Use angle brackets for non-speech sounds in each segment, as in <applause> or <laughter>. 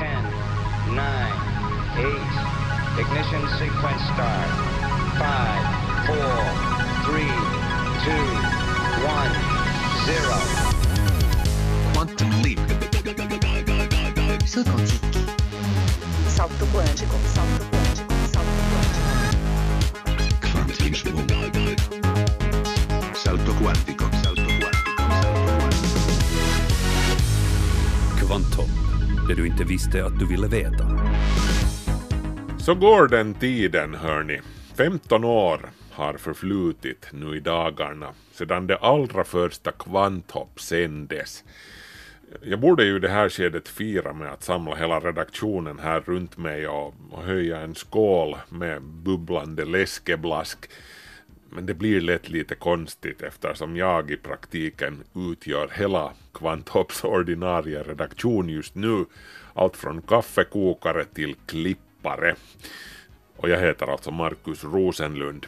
10, 9, 8. Ignition sequence start. 5, 4, 3, 2, 1, 0. Quantum leap. Salto quântico. Salto quântico, salto quântico, salto quântico. Quantum leap. Salto quantico. Salto quantico. Salto quantico. Kvantum, det du inte visste att du ville veta. Så går den tiden, hörni. 15 år har förflutit nu i dagarna sedan det allra första kvanthopp sändes. Jag borde ju i det här skedet fira med att samla hela redaktionen här runt mig och, och höja en skål med bubblande läskeblask. Men det blir lätt lite konstigt eftersom jag i praktiken utgör hela Kvanthopps ordinarie redaktion just nu. Allt från kaffekokare till klippare. Och jag heter alltså Markus Rosenlund.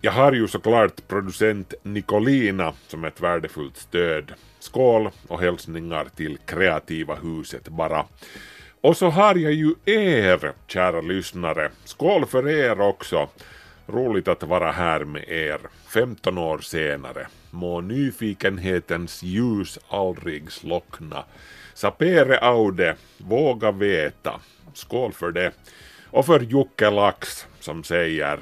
Jag har ju såklart producent Nicolina som ett värdefullt stöd. Skål och hälsningar till kreativa huset bara. Och så har jag ju er, kära lyssnare. Skål för er också. Roligt att vara här med er, 15 år senare. Må nyfikenhetens ljus aldrig slockna. Sapere aude, våga veta. Skål för det. Och för Jocke Lax som säger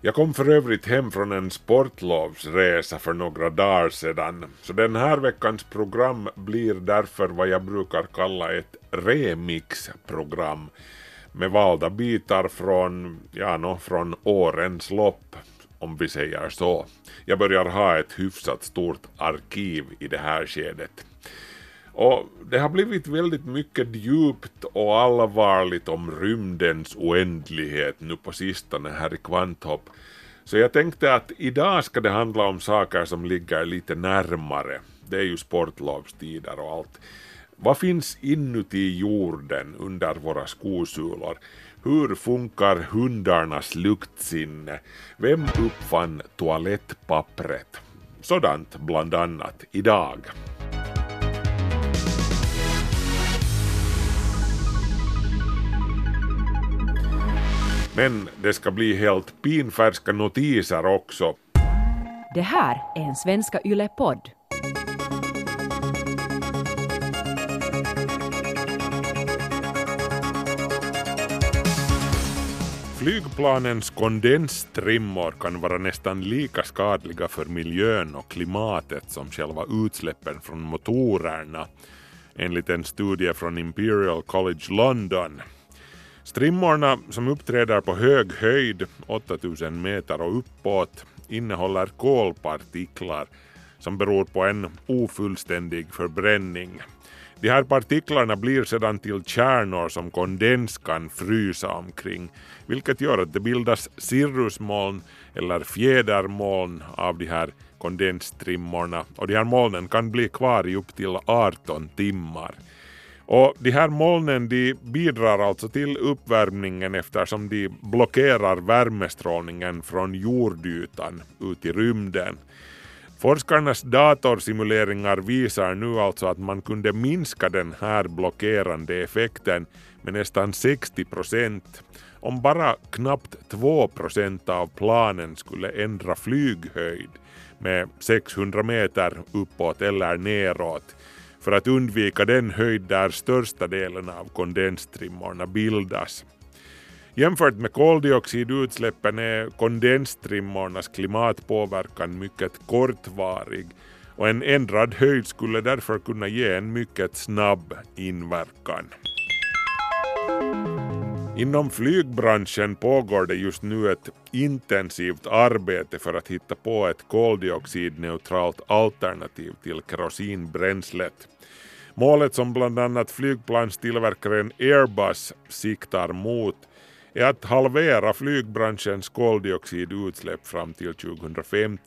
Jag kom för övrigt hem från en sportlovsresa för några dagar sedan, så den här veckans program blir därför vad jag brukar kalla ett remixprogram med valda bitar från, ja, no, från årens lopp, om vi säger så. Jag börjar ha ett hyfsat stort arkiv i det här skedet. Och det har blivit väldigt mycket djupt och allvarligt om rymdens oändlighet nu på sistone här i Kvanthopp. Så jag tänkte att idag ska det handla om saker som ligger lite närmare. Det är ju sportlovstider och allt. Vad finns inuti jorden under våra skosulor? Hur funkar hundarnas luktsinne? Vem uppfann toalettpappret? Sådant bland annat idag. Men det ska bli helt pinfärska notiser också. Det här är en Svenska Yle-podd. Flygplanens kondensstrimmor kan vara nästan lika skadliga för miljön och klimatet som själva utsläppen från motorerna, enligt en studie från Imperial College London. Strimmorna som uppträder på hög höjd, 8000 meter och uppåt, innehåller kolpartiklar som beror på en ofullständig förbränning. De här partiklarna blir sedan till kärnor som kondens kan frysa omkring, vilket gör att det bildas cirrusmoln eller fjädermoln av de här kondensstrimmorna och de här molnen kan bli kvar i upp till 18 timmar. Och de här molnen de bidrar alltså till uppvärmningen eftersom de blockerar värmestrålningen från jordytan ut i rymden. Forskarnas datorsimuleringar visar nu alltså att man kunde minska den här blockerande effekten med nästan 60 procent om bara knappt 2 procent av planen skulle ändra flyghöjd med 600 meter uppåt eller neråt för att undvika den höjd där största delen av kondenstrimmorna bildas. Jämfört med koldioxidutsläppen är kondensstrimmornas klimatpåverkan mycket kortvarig och en ändrad höjd skulle därför kunna ge en mycket snabb inverkan. Inom flygbranschen pågår det just nu ett intensivt arbete för att hitta på ett koldioxidneutralt alternativ till kerosinbränslet. Målet som bland annat flygplanstillverkaren Airbus siktar mot är att halvera flygbranschens koldioxidutsläpp fram till 2050.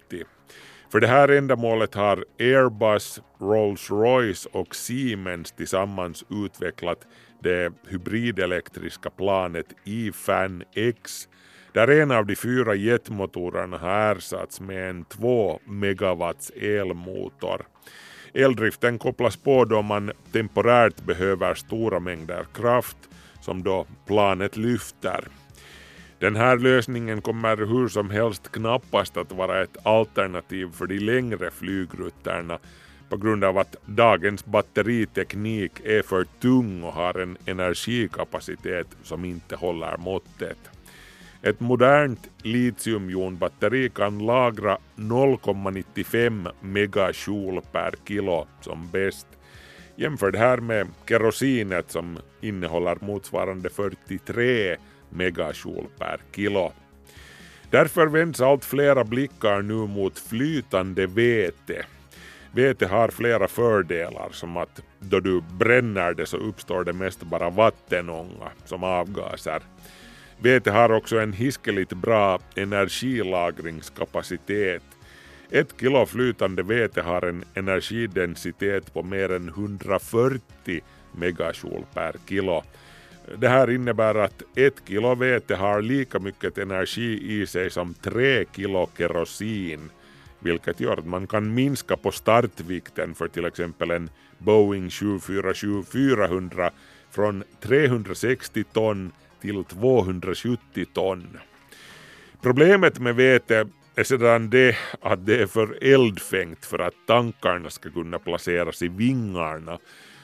För det här ändamålet har Airbus, Rolls-Royce och Siemens tillsammans utvecklat det hybridelektriska planet IFAN X där en av de fyra jetmotorerna har ersatts med en 2 megawatts elmotor. Eldriften kopplas på då man temporärt behöver stora mängder kraft som då planet lyfter. Den här lösningen kommer hur som helst knappast att vara ett alternativ för de längre flygrutterna på grund av att dagens batteriteknik är för tung och har en energikapacitet som inte håller måttet. Ett modernt litiumjonbatteri kan lagra 0,95 megajoule per kilo som bäst. Jämför det här med kerosinet som innehåller motsvarande 43 megajoule per kilo. Därför vänds allt flera blickar nu mot flytande vete. Vete har flera fördelar som att då du bränner det så uppstår det mest bara vattenånga som avgaser. Vete har också en hiskeligt bra energilagringskapacitet. Ett kilo flytande vete har en energidensitet på mer än 140 megajoule per kilo. Det här innebär att ett kilo vete har lika mycket energi i sig som tre kilo kerosin, vilket gör att man kan minska på startvikten för till exempel en Boeing 747-400 från 360 ton till 270 ton. Problemet med vete är sedan det att det är för eldfängt för att tankarna ska kunna placeras i vingarna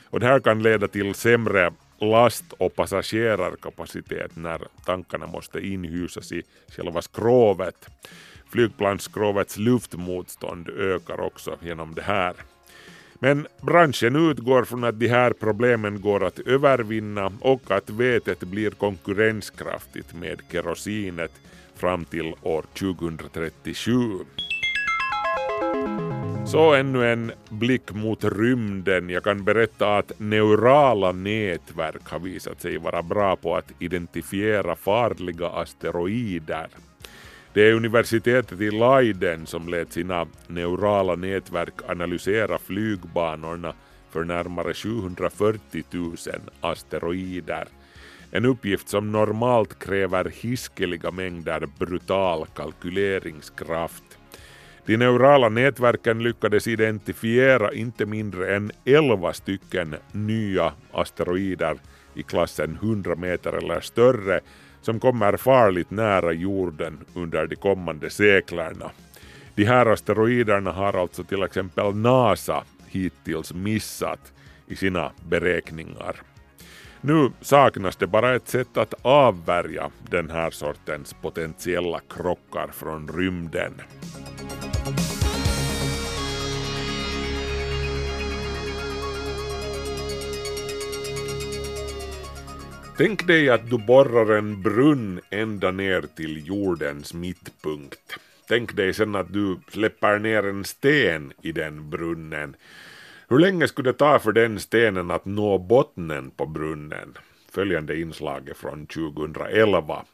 och det här kan leda till sämre last och passagerarkapacitet när tankarna måste inhysas i själva skrovet. Flygplansskrovets luftmotstånd ökar också genom det här. Men branschen utgår från att de här problemen går att övervinna och att vetet blir konkurrenskraftigt med kerosinet fram till år 2037. Så ännu en blick mot rymden. Jag kan berätta att neurala nätverk har visat sig vara bra på att identifiera farliga asteroider. Det är universitetet i Leiden som lät sina neurala nätverk analysera flygbanorna för närmare 740 000 asteroider. En uppgift som normalt kräver hiskeliga mängder brutal kalkyleringskraft. De neurala nätverken lyckades identifiera inte mindre än 11 stycken nya asteroider i klassen 100 meter eller större som kommer farligt nära jorden under de kommande seklerna. De här asteroiderna har alltså till exempel NASA hittills missat i sina beräkningar. Nu saknas det bara ett sätt att avvärja den här sortens potentiella krockar från rymden. Tänk dig att du borrar en brunn ända ner till jordens mittpunkt. Tänk dig sen att du släpper ner en sten i den brunnen. Hur länge skulle det ta för den stenen att nå bottnen på brunnen? Följande inslag från 2011.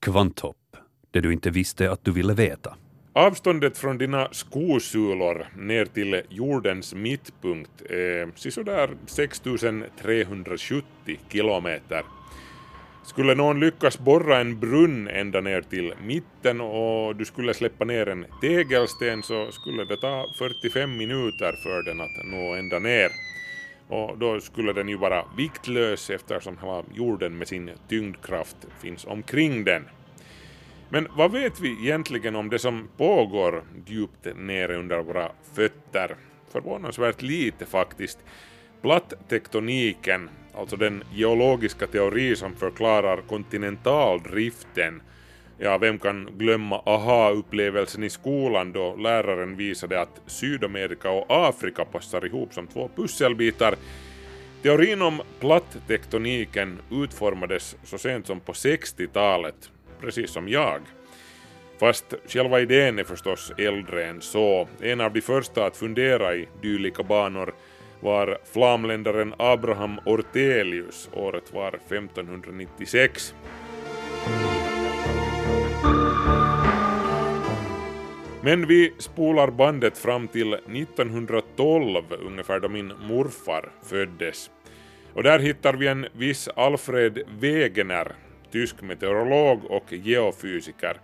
Kvanthopp, det du inte visste att du ville veta. Avståndet från dina skosulor ner till jordens mittpunkt är sisådär 6370 kilometer. Skulle någon lyckas borra en brunn ända ner till mitten och du skulle släppa ner en tegelsten så skulle det ta 45 minuter för den att nå ända ner. Och då skulle den ju vara viktlös eftersom hela jorden med sin tyngdkraft finns omkring den. Men vad vet vi egentligen om det som pågår djupt nere under våra fötter? Förvånansvärt lite faktiskt. Plattektoniken, alltså den geologiska teori som förklarar kontinentaldriften, ja, vem kan glömma aha-upplevelsen i skolan då läraren visade att Sydamerika och Afrika passar ihop som två pusselbitar. Teorin om plattektoniken utformades så sent som på 60-talet, precis som jag. Fast själva idén är förstås äldre än så. En av de första att fundera i dylika banor var flamländaren Abraham Ortelius. Året var 1596. Men vi spolar bandet fram till 1912, ungefär då min morfar föddes. Och där hittar vi en viss Alfred Wegener, tysk meteorolog och geofysiker.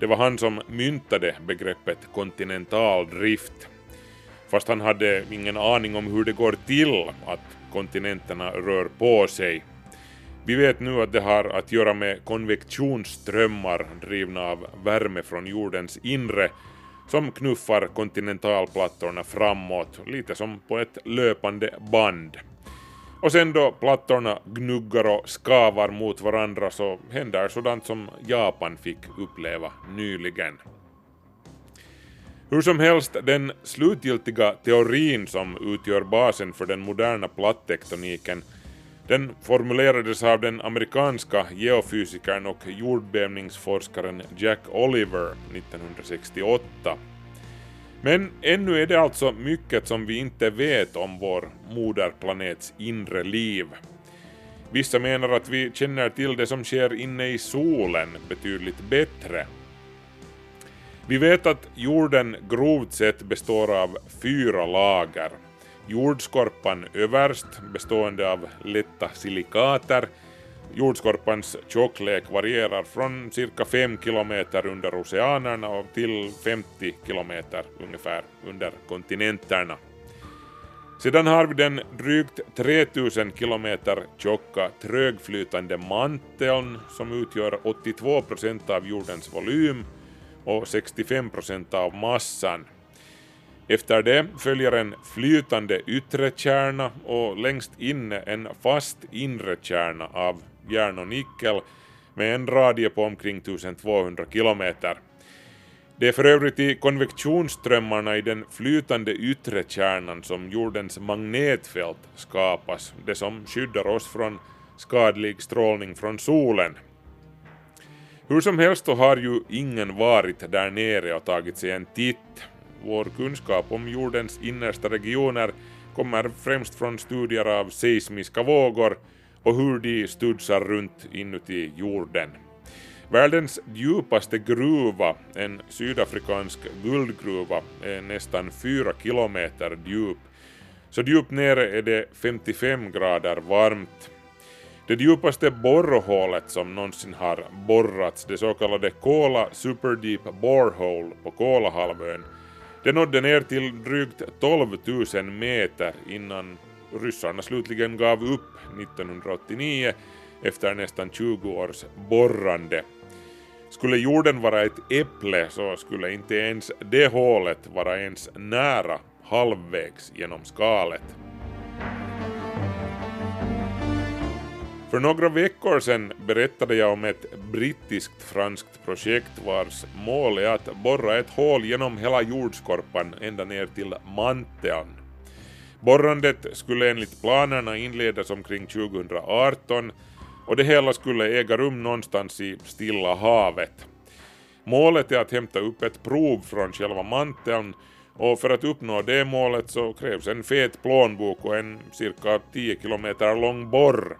Det var han som myntade begreppet kontinentaldrift. drift fast han hade ingen aning om hur det går till att kontinenterna rör på sig. Vi vet nu att det har att göra med konvektionsströmmar drivna av värme från jordens inre som knuffar kontinentalplattorna framåt, lite som på ett löpande band. Och sen då plattorna gnuggar och skavar mot varandra så händer sådant som Japan fick uppleva nyligen. Hur som helst, den slutgiltiga teorin som utgör basen för den moderna plattektoniken den formulerades av den amerikanska geofysikern och jordbävningsforskaren Jack Oliver 1968. Men ännu är det alltså mycket som vi inte vet om vår moderplanets inre liv. Vissa menar att vi känner till det som sker inne i solen betydligt bättre. Vi vet att jorden grovt sett består av fyra lager. Jordskorpan överst bestående av lätta silikater. Jordskorpans tjocklek varierar från cirka 5 kilometer under oceanerna och till 50 kilometer ungefär under kontinenterna. Sedan har vi den drygt 3000 kilometer tjocka trögflytande manteln som utgör 82 procent av jordens volym och 65 procent av massan. Efter det följer en flytande yttre kärna och längst inne en fast inre kärna av järn och nickel med en radie på omkring 1200 kilometer. Det är för övrigt i konvektionsströmmarna i den flytande yttre kärnan som jordens magnetfält skapas, det som skyddar oss från skadlig strålning från solen. Hur som helst så har ju ingen varit där nere och tagit sig en titt. Vår kunskap om jordens innersta regioner kommer främst från studier av seismiska vågor och hur de studsar runt inuti jorden. Världens djupaste gruva, en sydafrikansk guldgruva, är nästan 4 kilometer djup. Så djupt nere är det 55 grader varmt. Det djupaste borrhålet som någonsin har borrats, det så kallade Kola Superdeep Borehole på Kolahalvön, det nådde ner till drygt 12 000 meter innan ryssarna slutligen gav upp 1989 efter nästan 20 års borrande. Skulle jorden vara ett äpple så skulle inte ens det hålet vara ens nära halvvägs genom skalet. För några veckor sedan berättade jag om ett brittiskt-franskt projekt vars mål är att borra ett hål genom hela jordskorpan ända ner till manteln. Borrandet skulle enligt planerna inledas omkring 2018 och det hela skulle äga rum någonstans i Stilla havet. Målet är att hämta upp ett prov från själva manteln och för att uppnå det målet så krävs en fet plånbok och en cirka 10 kilometer lång borr.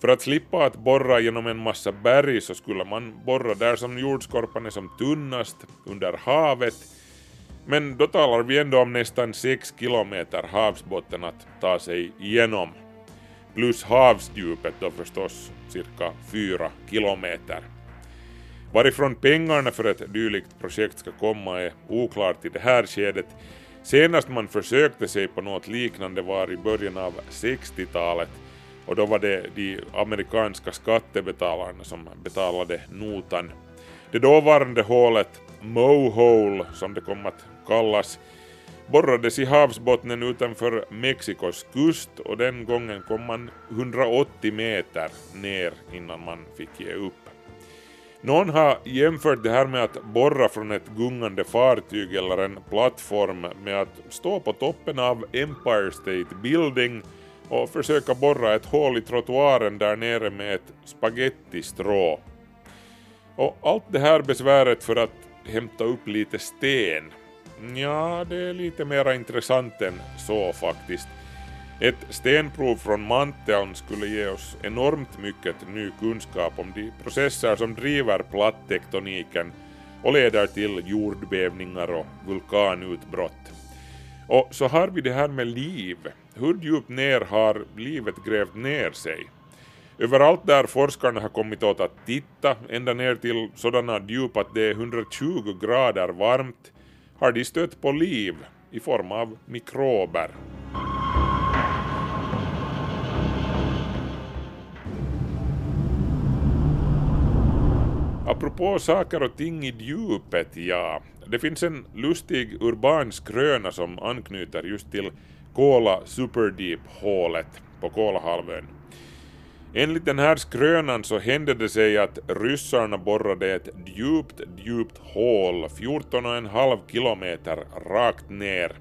För att slippa att borra genom en massa berg så skulle man borra där som jordskorpan är som tunnast, under havet, men då talar vi ändå om nästan 6 kilometer havsbotten att ta sig igenom. Plus havsdjupet då förstås cirka 4 kilometer. Varifrån pengarna för ett dylikt projekt ska komma är oklart i det här skedet. Senast man försökte sig på något liknande var i början av 60-talet och då var det de amerikanska skattebetalarna som betalade notan. Det dåvarande hålet Mohole, som det kom att kallas, borrades i havsbottnen utanför Mexikos kust och den gången kom man 180 meter ner innan man fick ge upp. Någon har jämfört det här med att borra från ett gungande fartyg eller en plattform med att stå på toppen av Empire State Building och försöka borra ett hål i trottoaren där nere med ett spagettistrå. Och allt det här besväret för att hämta upp lite sten. Ja, det är lite mera intressant än så faktiskt. Ett stenprov från manteln skulle ge oss enormt mycket ny kunskap om de processer som driver plattektoniken och leder till jordbävningar och vulkanutbrott. Och så har vi det här med liv. Hur djupt ner har livet grävt ner sig? Överallt där forskarna har kommit åt att titta, ända ner till sådana djup att det är 120 grader varmt, har de stött på liv, i form av mikrober. Apropå saker och ting i djupet, ja. Det finns en lustig urban skröna som anknyter just till Kola Superdeep-hålet på Kolahalvön. Enligt den här skrönan så hände det sig att ryssarna borrade ett djupt, djupt hål 14,5 kilometer rakt ner.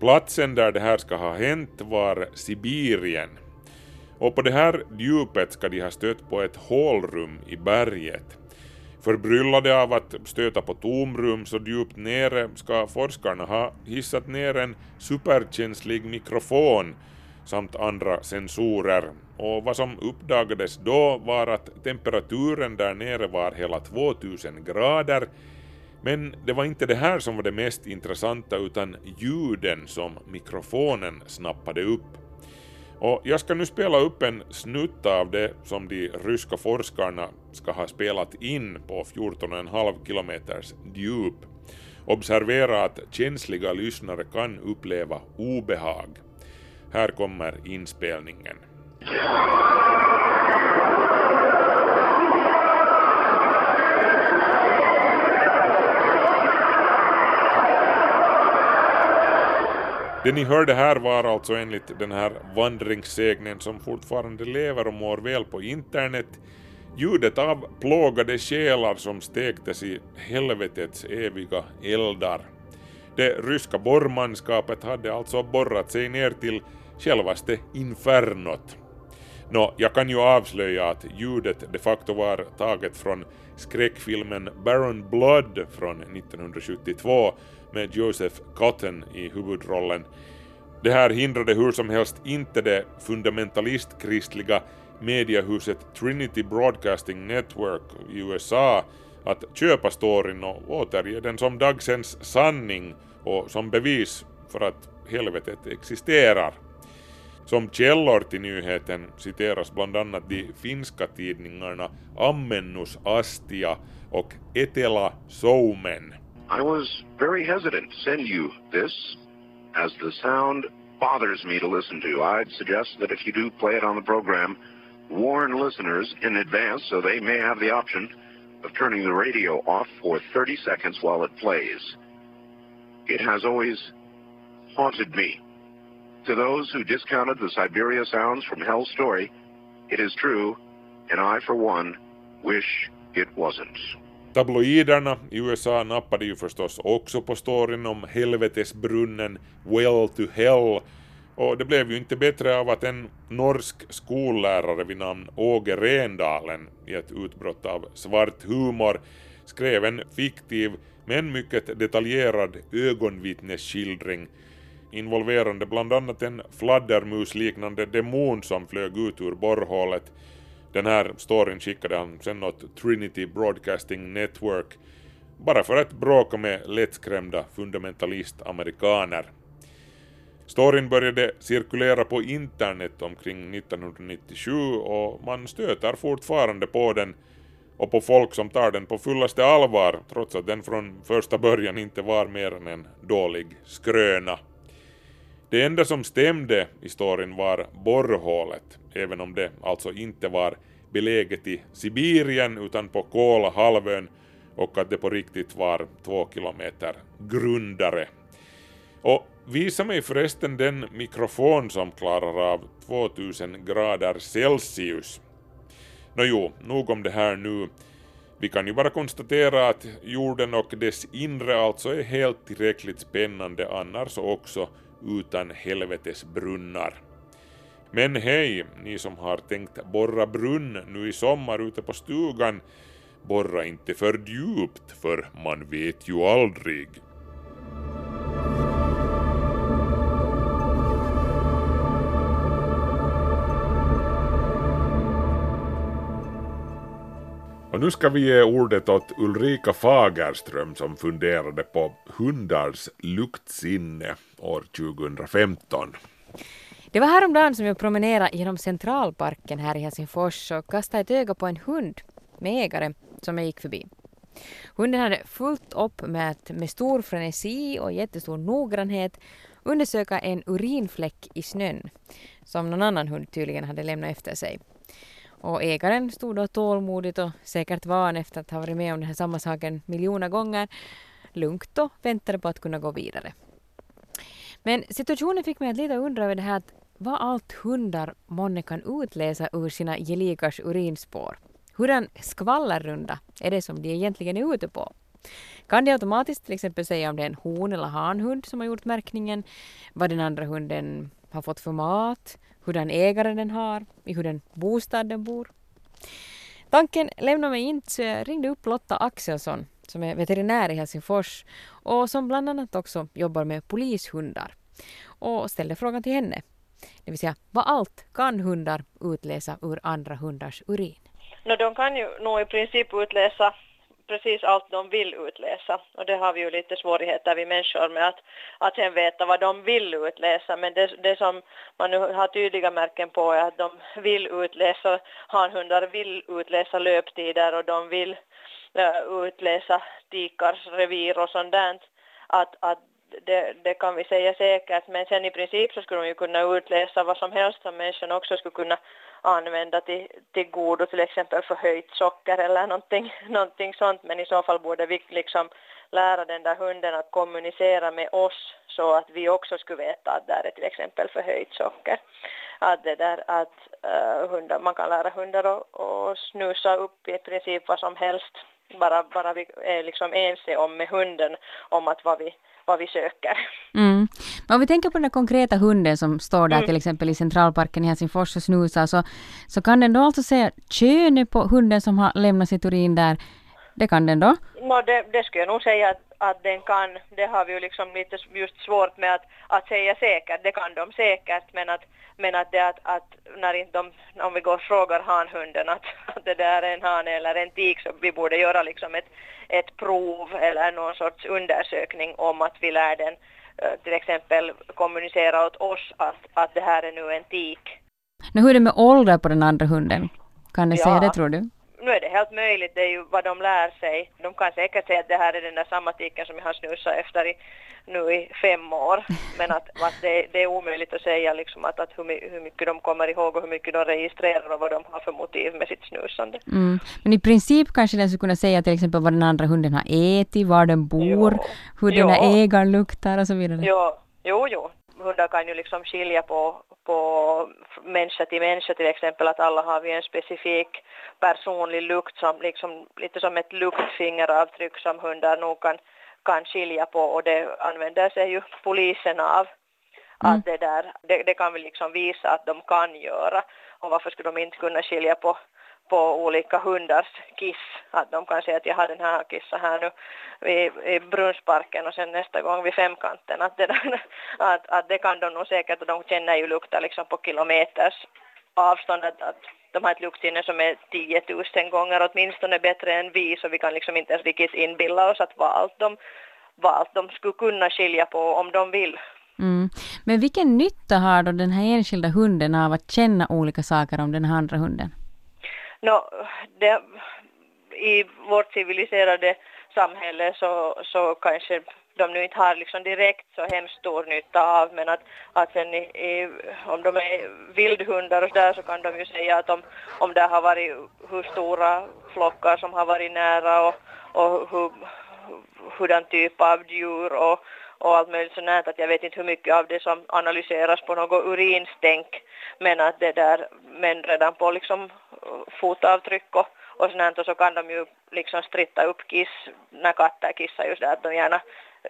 Platsen där det här ska ha hänt var Sibirien. Och på det här djupet ska de ha stött på ett hålrum i berget. Förbryllade av att stöta på tomrum så djupt nere ska forskarna ha hissat ner en superkänslig mikrofon samt andra sensorer och vad som uppdagades då var att temperaturen där nere var hela 2000 grader men det var inte det här som var det mest intressanta utan ljuden som mikrofonen snappade upp. Och jag ska nu spela upp en snutt av det som de ryska forskarna ska ha spelat in på 14,5 kilometers djup. Observera att känsliga lyssnare kan uppleva obehag. Här kommer inspelningen. Det ni hörde här var alltså enligt den här vandringssägnen som fortfarande lever och mår väl på internet ljudet av plågade själar som stektes i helvetets eviga eldar. Det ryska borrmanskapet hade alltså borrat sig ner till självaste infernot. Nå, jag kan ju avslöja att ljudet de facto var taget från skräckfilmen Baron Blood från 1972 med Joseph Cotton i huvudrollen. Det här hindrade hur som helst inte det fundamentalistkristliga mediehuset Trinity Broadcasting Network i USA att köpa storyn och återge den som dagsens sanning och som bevis för att helvetet existerar. Som källor till nyheten citeras bland annat de finska tidningarna Ammennus Astia och Etela Soumen. I was very hesitant to send you this, as the sound bothers me to listen to. I'd suggest that if you do play it on the program, warn listeners in advance so they may have the option of turning the radio off for 30 seconds while it plays. It has always haunted me. To those who discounted the Siberia sounds from Hell's Story, it is true, and I, for one, wish it wasn't. Tabloiderna i USA nappade ju förstås också på storyn om helvetesbrunnen Well to Hell och det blev ju inte bättre av att en norsk skollärare vid namn Åge Rendalen i ett utbrott av svart humor skrev en fiktiv men mycket detaljerad ögonvittnesskildring involverande bland annat en fladdermusliknande demon som flög ut ur borrhålet. Den här storyn skickade han sen åt Trinity Broadcasting Network bara för att bråka med lättskrämda fundamentalist-amerikaner. Storyn började cirkulera på internet omkring 1997 och man stöter fortfarande på den och på folk som tar den på fullaste allvar trots att den från första början inte var mer än en dålig skröna. Det enda som stämde i storyn var borrhålet, även om det alltså inte var beläget i Sibirien utan på Kolahalvön och att det på riktigt var två kilometer grundare. Och visa mig förresten den mikrofon som klarar av 2000 grader Celsius. Nåjo, nog om det här nu. Vi kan ju bara konstatera att jorden och dess inre alltså är helt tillräckligt spännande annars också utan helvetesbrunnar. Men hej, ni som har tänkt borra brunn nu i sommar ute på stugan, borra inte för djupt för man vet ju aldrig. Och nu ska vi ge ordet åt Ulrika Fagerström som funderade på hundars luktsinne år 2015. Det var häromdagen som jag promenerade genom Centralparken här i Helsingfors och kastade ett öga på en hund med ägare som jag gick förbi. Hunden hade fullt upp med att med stor frenesi och jättestor noggrannhet undersöka en urinfläck i snön som någon annan hund tydligen hade lämnat efter sig. Och ägaren stod då tålmodigt och säkert van efter att ha varit med om den här samma saken miljoner gånger lugnt och väntade på att kunna gå vidare. Men situationen fick mig att lite undra över det här att vad allt hundar månne kan utläsa ur sina gelikars urinspår. Hurdan skvallerrunda är det som de egentligen är ute på? Kan de automatiskt till exempel säga om det är en hon eller hanhund som har gjort märkningen, vad den andra hunden har fått för mat, hurdan ägare den har, i hurdan bostad den bor? Tanken lämnade mig inte så jag ringde upp Lotta Axelsson som är veterinär i Helsingfors och som bland annat också jobbar med polishundar och ställde frågan till henne. Det vill säga, vad allt kan hundar utläsa ur andra hundars urin? No, de kan ju nog i princip utläsa precis allt de vill utläsa och det har vi ju lite svårigheter vi människor med att, att sen veta vad de vill utläsa men det, det som man nu har tydliga märken på är att de vill utläsa, hanhundar vill utläsa löptider och de vill utläsa tikars revir och sånt där. Att, att det, det, kan vi säga säkert, men sen i princip så skulle de ju kunna utläsa vad som helst som människan också skulle kunna använda till, till godo, till exempel förhöjt socker eller någonting, <laughs> någonting sånt, men i så fall borde vi liksom lära den där hunden att kommunicera med oss så att vi också skulle veta att där är till exempel förhöjt socker. Att det där att uh, hundar, man kan lära hundar att snusa upp i princip vad som helst bara, bara vi är liksom ense om med hunden om att vad vi, vad vi söker. Mm. Men om vi tänker på den konkreta hunden som står där mm. till exempel i Centralparken i Helsingfors och snusar så, så kan den då alltså säga könet på hunden som har lämnat sitt urin där. Det kan den då? No, det, det skulle jag nog säga att, att den kan. Det har vi ju liksom lite just svårt med att, att säga säkert. Det kan de säkert men att men att det att, att när inte de, om vi går och frågar hanhunden att, <laughs> att det där är en hane eller en tik så vi borde göra liksom ett, ett prov eller någon sorts undersökning om att vi lär den eh, till exempel kommunicera åt oss att, att det här är nu en tik. Nu hur är det med ålder på den andra hunden? Kan den ja. säga det tror du? Nu är det helt möjligt, det är ju vad de lär sig. De kan säkert säga att det här är den där samma tiken som jag har snusat efter i, nu i fem år. Men att, att det, det, är omöjligt att säga liksom att, att hur, hur, mycket de kommer ihåg och hur mycket de registrerar och vad de har för motiv med sitt snusande. Mm. Men i princip kanske den skulle kunna säga till exempel vad den andra hunden har ätit, var den bor, jo. hur jo. den här ägaren luktar och så vidare. Jo, jo, jo. Hundar kan ju liksom skilja på på människa till människa till exempel att alla har vi en specifik personlig lukt som liksom lite som ett luktfingeravtryck som hundar nog kan, kan skilja på och det använder sig ju polisen av. Mm. Att det, där, det, det kan vi liksom visa att de kan göra och varför skulle de inte kunna skilja på på olika hundars kiss. Att de kan säga att jag har den här kissen här nu i, i Brunnsparken och sen nästa gång vid Femkanten. Att det, där, <laughs> att, att det kan de nog säkert och de känner ju lukter liksom på kilometers avstånd. Att, att de har ett luktsinne som är 10 000 gånger åtminstone bättre än vi så vi kan liksom inte ens riktigt inbilla oss att vad allt de, vad allt de skulle kunna skilja på om de vill. Mm. Men vilken nytta har då den här enskilda hunden av att känna olika saker om den här andra hunden? No, det, I vårt civiliserade samhälle så, så kanske de nu inte har liksom direkt så hemskt stor nytta av men att, att sen i, i, om de är vildhundar och där så kan de ju säga att om, om det har varit hur stora flockar som har varit nära och, och hur, hurdan typ av djur och, och allt möjligt sånt att jag vet inte hur mycket av det som analyseras på något urinstänk men att det där men redan på liksom eh, fotavtryck och, och sånt och så kan de ju liksom stritta upp kiss när katter kissar just där att de gärna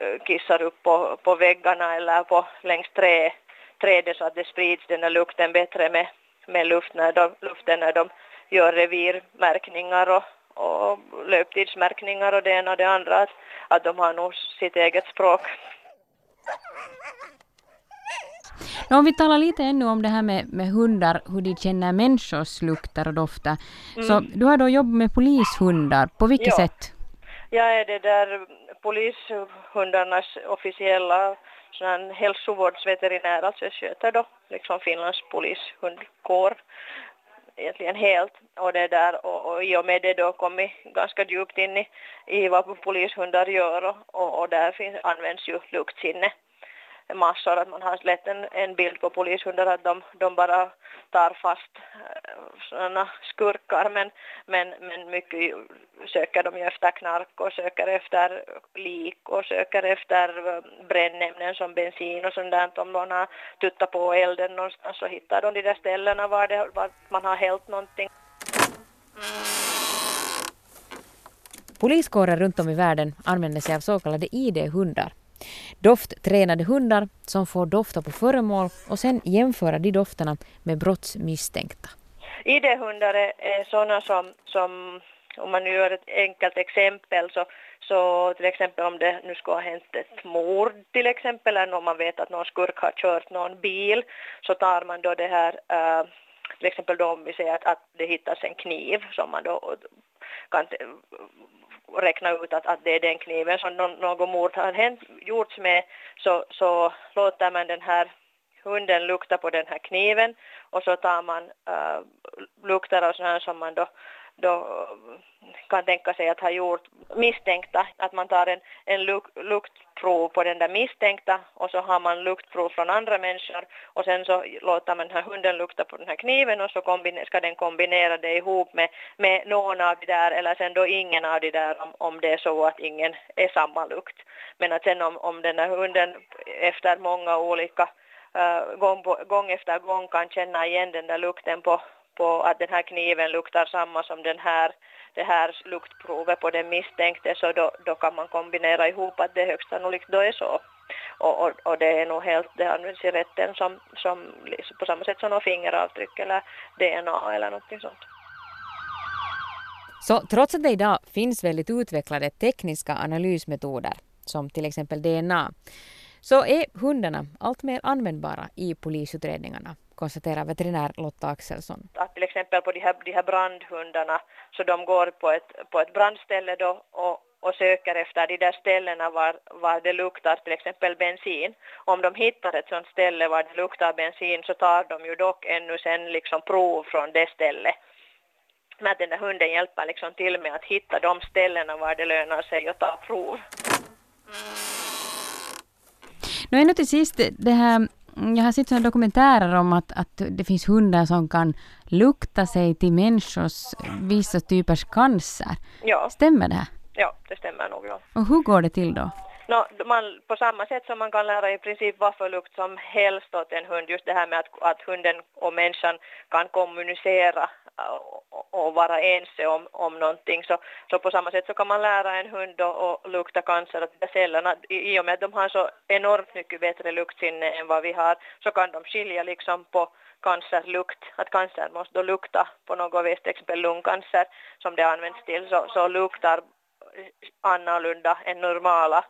eh, kissar upp på, på väggarna eller på längs trä, trädet så att det sprids den där lukten bättre med, med luft när de, luften när de gör revirmärkningar och, och löptidsmärkningar och det ena och det andra att, att de har nog sitt eget språk. Om vi talar lite ännu om det här med, med hundar, hur de känner människors lukter och dofter. Mm. Så du har då jobbat med polishundar, på vilket ja. sätt? Jag är det där polishundarnas officiella sån hälsovårdsveterinär, alltså jag sköter då liksom Finlands polishundkår egentligen helt. Och det där och, och i och med det då kommit ganska djupt in i, i vad polishundar gör och, och, och där finns, används ju luktsinne massor, att man har lätt en, en bild på polishundar att de, de bara tar fast eh, sådana skurkar men, men, men mycket söker de ju efter knark och söker efter lik och söker efter eh, brännämnen som bensin och sånt där. Om någon har tuttat på elden någonstans så hittar de de där ställena var, det, var man har hällt någonting. Poliskåren runt om i världen använder sig av så kallade ID-hundar Dofttränade hundar som får dofta på föremål och sen jämföra de dofterna med brottsmisstänkta. ID-hundar är, sådana som, som, om man nu gör ett enkelt exempel, så, så till exempel om det nu skulle ha hänt ett mord till exempel, eller om man vet att någon skurk har kört någon bil, så tar man då det här, eh, till exempel då om vi säger att, att det hittas en kniv som man då kan räkna ut att, att det är den kniven som någon, något mord har hänt, gjorts med så, så låter man den här hunden lukta på den här kniven och så tar man äh, lukter och sådär som man då då kan tänka sig att ha gjort misstänkta, att man tar en, en luk, luktprov på den där misstänkta och så har man luktprov från andra människor och sen så låter man den här hunden lukta på den här kniven och så kombine, ska den kombinera det ihop med, med någon av de där eller sen då ingen av de där om, om det är så att ingen är samma lukt. Men att sen om, om den här hunden efter många olika äh, gång, gång efter gång kan känna igen den där lukten på, på att den här kniven luktar samma som den här, det här luktprovet på den misstänkte så då, då kan man kombinera ihop att det högst sannolikt då är så. Och, och, och, det är nog helt, det används i rätten som, som på samma sätt som fingeravtryck eller DNA eller någonting sånt. Så trots att det idag finns väldigt utvecklade tekniska analysmetoder som till exempel DNA så är hundarna allt mer användbara i polisutredningarna konstaterar veterinär Lotta Axelsson. Att till exempel på de här, de här brandhundarna så de går på ett, på ett brandställe då och, och söker efter de där ställena var, var det luktar till exempel bensin. Om de hittar ett sådant ställe var det luktar bensin så tar de ju dock ännu sen liksom prov från det stället. Men den där hunden hjälper liksom till med att hitta de ställena var det lönar sig att ta prov. Nu ännu till sist, det här jag har sett sådana dokumentärer om att, att det finns hundar som kan lukta sig till människors vissa typers cancer. Ja. Stämmer det här? Ja, det stämmer nog. Ja. Och hur går det till då? No, man, på samma sätt som man kan lära i princip vad för lukt som helst åt en hund, just det här med att, att hunden och människan kan kommunicera och, vara ense om, om någonting, så, så på samma sätt så kan man lära en hund att lukta cancer att cellerna, i, i och med att de har så enormt mycket bättre luktsinne än vad vi har, så kan de skilja liksom på cancerlukt, att cancer måste då lukta på något vis, till exempel lungcancer som det används till, så, så luktar annorlunda än normala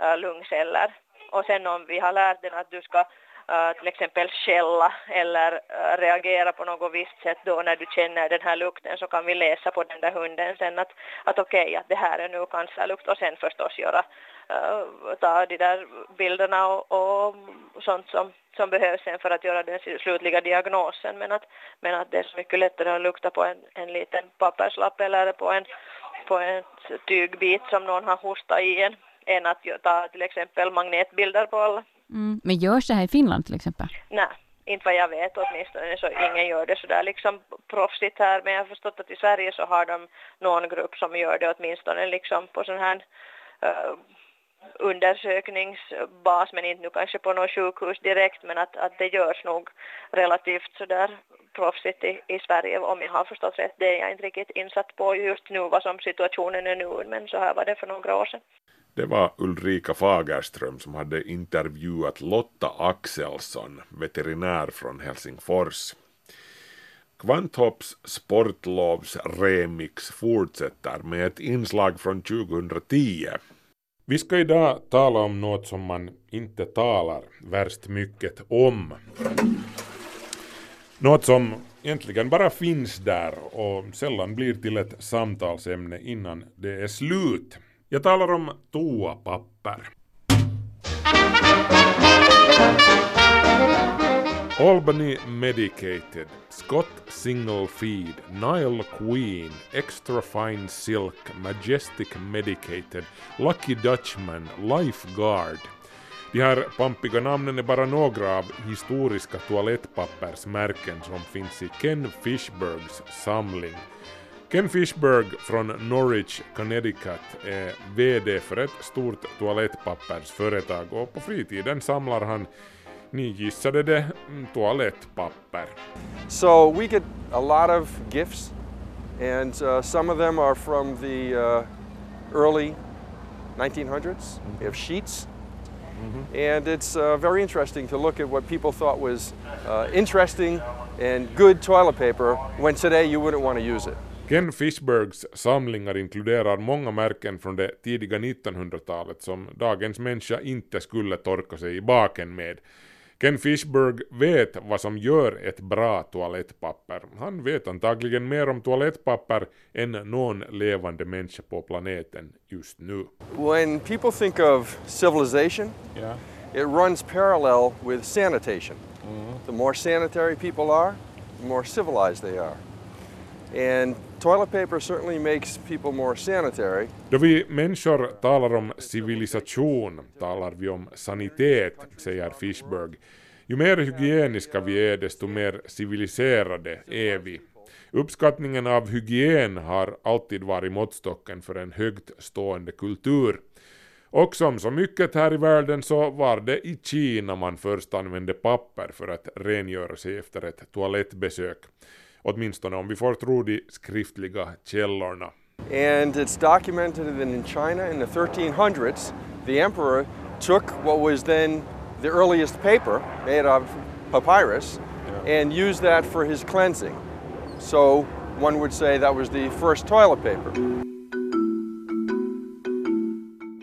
äh, lungceller. Och sen om vi har lärt den att du ska Eh, till exempel skälla eller eh, reagera på något visst sätt då när du känner den här lukten så kan vi läsa på den där hunden sen att, att okej okay, att det här är nu cancerlukt och sen förstås göra eh, ta de där bilderna och, och sånt som, som behövs sen för att göra den slutliga diagnosen men att, men att det är så mycket lättare att lukta på en, en liten papperslapp eller på en på en tygbit som någon har hostat i en än att ta till exempel magnetbilder på alla. Mm. Men görs det här i Finland till exempel? Nej, inte vad jag vet åtminstone så ingen gör det sådär liksom proffsigt här men jag har förstått att i Sverige så har de någon grupp som gör det åtminstone liksom på sån här uh, undersökningsbas men inte nu kanske på något sjukhus direkt men att, att det görs nog relativt sådär proffsigt i, i Sverige om jag har förstått rätt. Det är jag inte riktigt insatt på just nu vad som situationen är nu men så här var det för några år sedan. Det var Ulrika Fagerström som hade intervjuat Lotta Axelsson, veterinär från Helsingfors. Kvanthopps sportlovs remix fortsätter med ett inslag från 2010. Vi ska idag tala om något som man inte talar värst mycket om. Något som egentligen bara finns där och sällan blir till ett samtalsämne innan det är slut. Jag talar om toapapper. Albany Medicated, Scott Single Feed, Nile Queen, Extra Fine Silk, Majestic Medicated, Lucky Dutchman, Lifeguard. De här pampiga namnen är bara några av historiska toalettpappersmärken som finns i Ken Fishbergs samling. Ken Fishberg från Norwich, Connecticut är VD för ett stort toalettpappersföretag och på fritiden samlar han, ni gissade det, mm, toalettpapper. So we get a lot of gifts, and uh, some of them are from the uh, early 1900s. We have sheets, and it's uh, very interesting to look at what people thought was uh, interesting and good toilet paper when today you wouldn't want to use it. Ken Fishbergs samlingar inkluderar många märken från det tidiga 1900-talet som dagens människa inte skulle torka sig i baken med. Ken Fishberg vet vad som gör ett bra toalettpapper. Han vet antagligen mer om toalettpapper än någon levande människa på planeten just nu. When people think of civilization, Yeah. it runs parallel with sanitation. The more sanitary people are, the more civilized they are. And toilet paper certainly makes people more sanitary. Då vi människor talar om civilisation talar vi om sanitet, säger Fishberg. Ju mer hygieniska vi är, desto mer civiliserade är vi. Uppskattningen av hygien har alltid varit måttstocken för en högt stående kultur. Och som så mycket här i världen så var det i Kina man först använde papper för att rengöra sig efter ett toalettbesök. Åtminstone om vi får tro de skriftliga källorna. And it's documented that in China in the 1300s, the emperor took what was then the earliest paper made of papyrus and used that for his cleansing. So one would say that was the first toilet paper.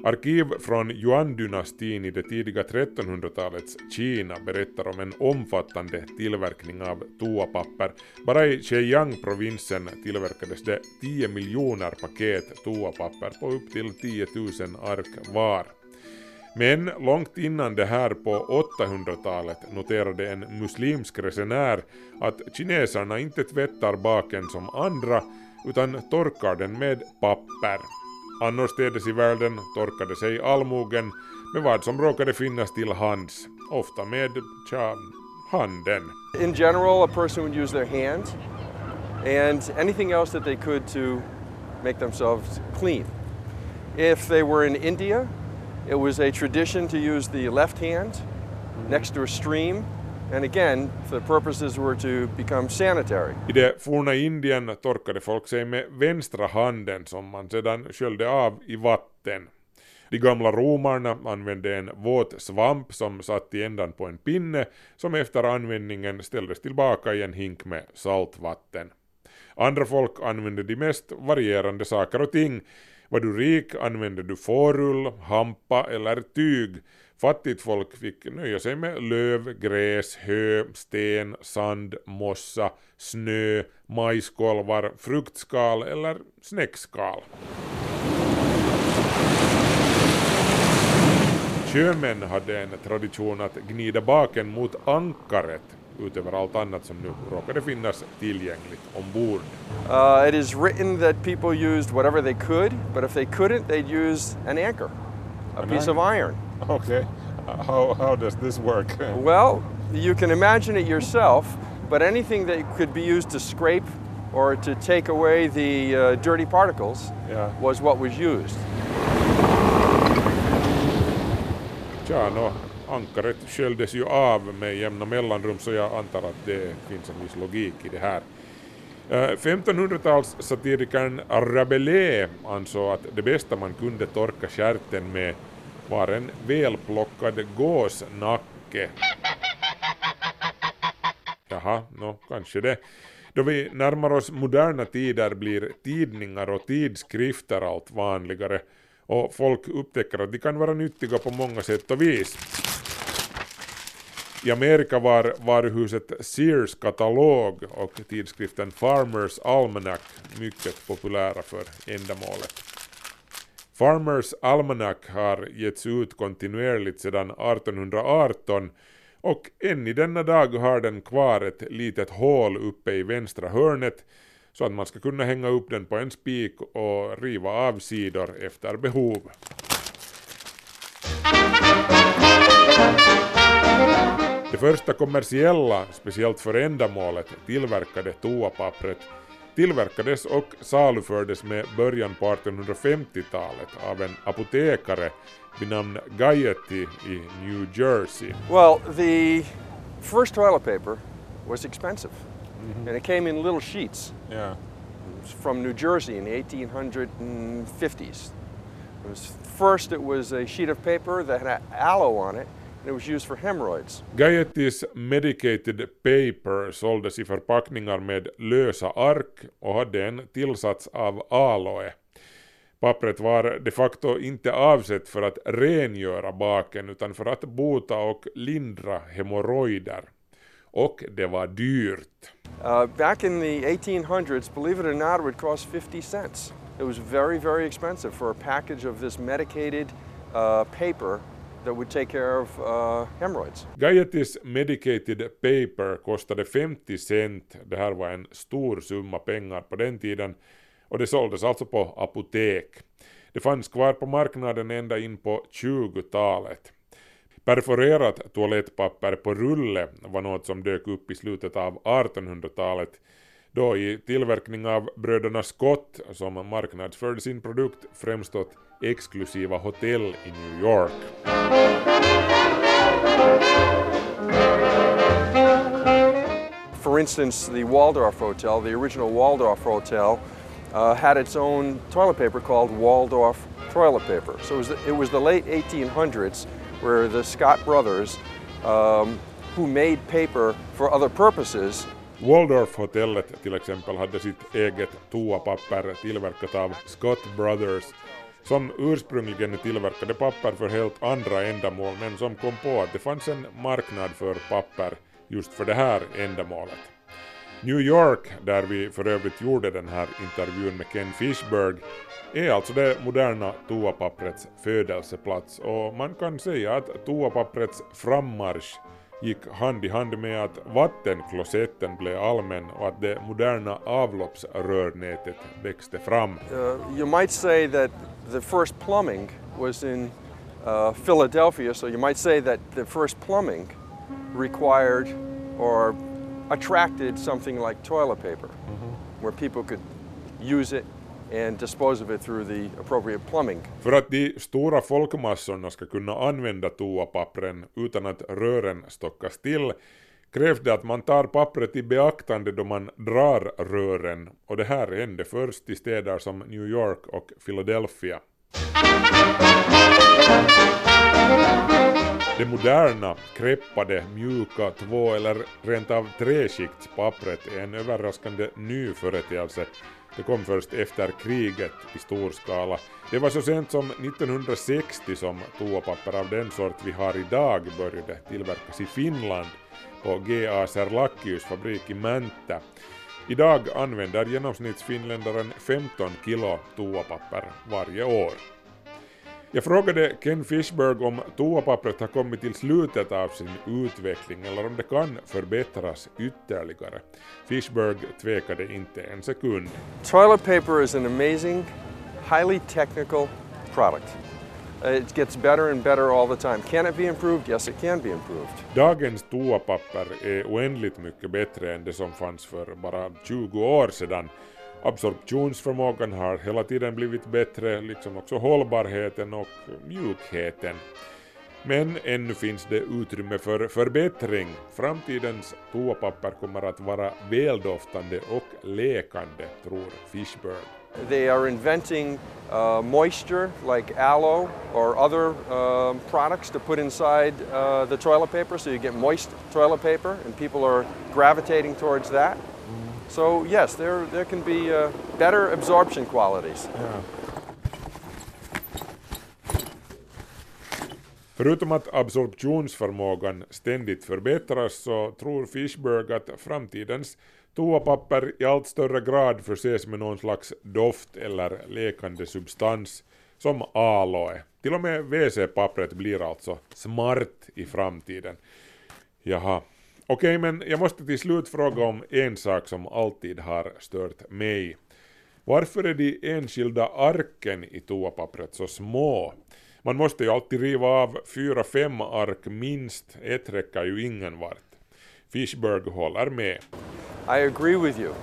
Arkiv från Yuan-dynastin i det tidiga 1300-talets Kina berättar om en omfattande tillverkning av toapapper. Bara i Zhejiang-provinsen tillverkades det 10 miljoner paket toapapper på upp till 10 000 ark var. Men långt innan det här på 800-talet noterade en muslimsk resenär att kineserna inte tvättar baken som andra utan torkar den med papper. Annorstädes i världen torkade sig allmogen med vad som råkade finnas till hands, ofta med, tja, handen. In general, a person would use their hand and anything else that they could to make themselves clean. If they were in India, it was a tradition to use the left hand next to a stream, and again, the purposes were to become sanitary. I det forna Indien torkade folk sig med vänstra handen som man sedan sköljde av i vatten. De gamla romarna använde en våt svamp som satt i ändan på en pinne som efter användningen ställdes tillbaka i en hink med saltvatten. Andra folk använde de mest varierande saker och ting. Var du rik använde du fårull, hampa eller tyg. Fattigt folk fick nöja sig med löv, gräs, hö, sten, sand, mossa, snö, majskolvar, fruktskal eller snäckskal. Sjömän hade en tradition att gnida baken mot ankaret utöver allt annat som nu råkade finnas tillgängligt ombord. Uh, it is written that people used whatever they could, but if they couldn't, they'd use an anchor, a piece of iron. Okay, how, how does this work? <laughs> Well, you can imagine it yourself, but anything that could be used to scrape or to take away the uh, dirty particles Yeah. was what was used. Tja, no, ankaret sköljdes ju av med jämna mellanrum så jag antar att det finns en viss logik i det här. Eh, 1500-talssatirikern Rabelais ansåg att det bästa man kunde torka stjärten med var en välplockad gåsnacke. Jaha, nå kanske det. Då vi närmar oss moderna tider blir tidningar och tidskrifter allt vanligare och folk upptäcker att de kan vara nyttiga på många sätt och vis. I Amerika var varuhuset Sears katalog och tidskriften Farmers Almanac mycket populära för ändamålet. Farmers Almanac har getts ut kontinuerligt sedan 1818 och än i denna dag har den kvar ett litet hål uppe i vänstra hörnet så att man ska kunna hänga upp den på en spik och riva av sidor efter behov. Det första kommersiella, speciellt för ändamålet, tillverkade toapappret tillverkades och salufördes med början på 1850-talet av en apotekare vid namn Gaiety i New Jersey. Well, the first toilet paper was expensive, and it came in little sheets Yeah. from New Jersey in the 1850s. It was, first, it was a sheet of paper that had aloe on it, Gaiettys Medicated Paper såldes i förpackningar med lösa ark och hade en tillsats av aloe. Pappret var de facto inte avsett för att rengöra baken utan för att bota och lindra hemorrojder. Och det var dyrt. Uh, back in the 1800s, believe it or not, it would cost 50 cents. It was very, very expensive for a package of this medicated uh, paper that would take care of uh, hemorrhoids. Gaiettys Medicated Paper kostade 50 cent. Det här var en stor summa pengar på den tiden och det såldes alltså på apotek. Det fanns kvar på marknaden ända in på 20-talet. Perforerat toalettpapper på rulle var något som dök upp i slutet av 1800-talet då i tillverkning av bröderna Scott som marknadsförde sin produkt främst åt exklusiva hotell i New York. For instance, the Waldorf Hotel, the original Waldorf Hotel, uh, had its own toilet paper called Waldorf toilet paper. So it was the, it was the late 1800s where the Scott brothers, um, who made paper for other purposes, Waldorf-hotellet till exempel hade sitt eget toapapper tillverkat av Scott Brothers som ursprungligen tillverkade papper för helt andra ändamål men som kom på att det fanns en marknad för papper just för det här ändamålet. New York, där vi för övrigt gjorde den här intervjun med Ken Fishberg, är alltså det moderna toapapprets födelseplats och man kan säga att toapapprets frammarsch gick hand i hand med att vattenklosetten blev allmän och att det moderna avloppsrörnätet växte fram. uh, you might say that the first plumbing was in uh, Philadelphia, so you might say that the first plumbing required or attracted something like toilet paper, where people could use it and dispose of it through the appropriate plumbing. För att de stora folkmassorna ska kunna använda toapappren utan att rören stockas till krävs det att man tar pappret i beaktande då man drar rören och det här hände först i städer som New York och Philadelphia. Det moderna, kreppade, mjuka två eller rent av treskiktspappret är en överraskande ny företeelse. Det kom först efter kriget i stor skala. Det var så sent som 1960 som toapapper av den sort vi har idag började tillverkas i Finland på GA Serlachius fabrik i Mäntä. Idag använder genomsnittsfinländaren 15 kilo toapapper varje år. Jag frågade Ken Fishberg om toapappret har kommit till slutet av sin utveckling eller om det kan förbättras ytterligare. Fishberg tvekade inte en sekund. Toilet paper is an amazing, highly technical product. Uh, It gets better and better all the time. Can it be improved? Yes, it can be improved. Dagens toapapper är oändligt mycket bättre än det som fanns för bara 20 år sedan. Absorptionsförmågan har hela tiden blivit bättre, liksom också hållbarheten och mjukheten. Men ännu finns det utrymme för förbättring. Framtidens toapapper kommer att vara väldoftande och läkande, tror Fishberg. They are inventing uh, moisture like aloe or other uh, products to put inside uh, the toilet paper so you get moist toilet paper, and people are gravitating towards that. So, yes, there, there can be uh, better absorption qualities. Förutom att absorptionsförmågan ständigt förbättras så tror Fishberg att framtidens toapapper i allt större grad förses med någon slags doft eller läkande substans som aloe. Till och med WC-pappret blir alltså smart i framtiden. Jaha. Okej, men jag måste till slut fråga om en sak som alltid har stört mig. Varför är de enskilda arken i toapappret så små? Man måste ju alltid riva av fyra, fem ark minst, ett räcker ju ingen vart. Fishberg håller med. I agree with you.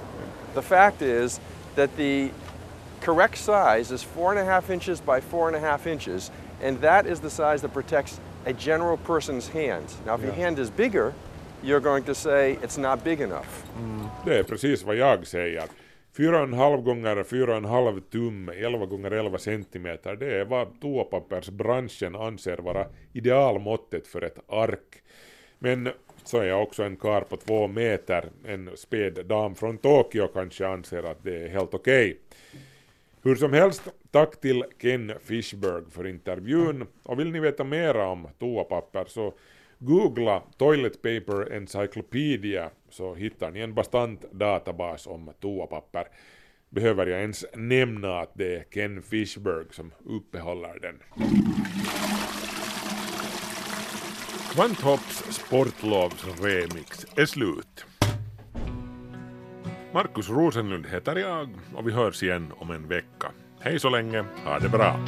The fact is that the correct size is four and a half inches by four and a half inches, and that is the size that protects a general person's hands. Now, if your Yeah. hand is bigger, you're going to say it's not big enough. Det är precis vad jag säger. 4,5 gånger 4,5 tum, 11 gånger 11 centimeter, det är vad toapappersbranschen anser vara idealmåttet för ett ark. Men så är jag också en kar på två meter, en späd dam från Tokyo kanske anser att det är helt okej. Hur som helst, tack till Ken Fishberg för intervjun och vill ni veta mera om toapapper så googla Toilet Paper Encyclopedia så hittar ni en bastant databas om toapapper. Behöver jag ens nämna att det är Ken Fishberg som uppehåller den. Kvanthopps sportlovsremix är slut. Markus Rosenlund heter jag och vi hörs igen om en vecka. Hej så länge, ha det bra!